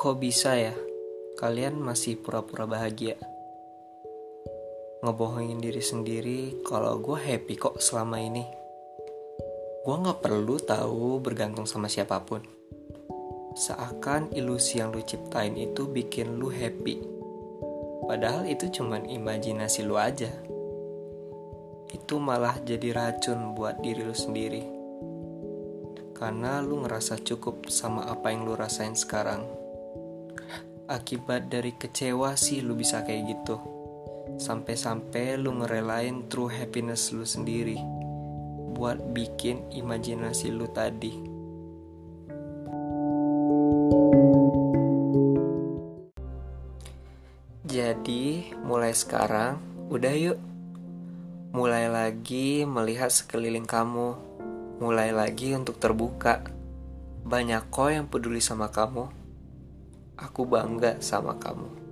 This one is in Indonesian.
Kok bisa ya? Kalian masih pura-pura bahagia. Ngebohongin diri sendiri kalau gue happy kok selama ini. Gue gak perlu tahu bergantung sama siapa pun. Seakan ilusi yang lu ciptain itu bikin lu happy. Padahal itu cuman imajinasi lu aja. Itu malah jadi racun buat diri lu sendiri. Karena lu ngerasa cukup sama apa yang lu rasain sekarang. Akibat dari kecewa sih lu bisa kayak gitu. Sampai-sampai lu ngerelain true happiness lu sendiri buat bikin imajinasi lu tadi. Jadi, mulai sekarang, udah yuk. Mulai lagi melihat sekeliling kamu. Mulai lagi untuk terbuka. Banyak kok yang peduli sama kamu. Aku bangga sama kamu.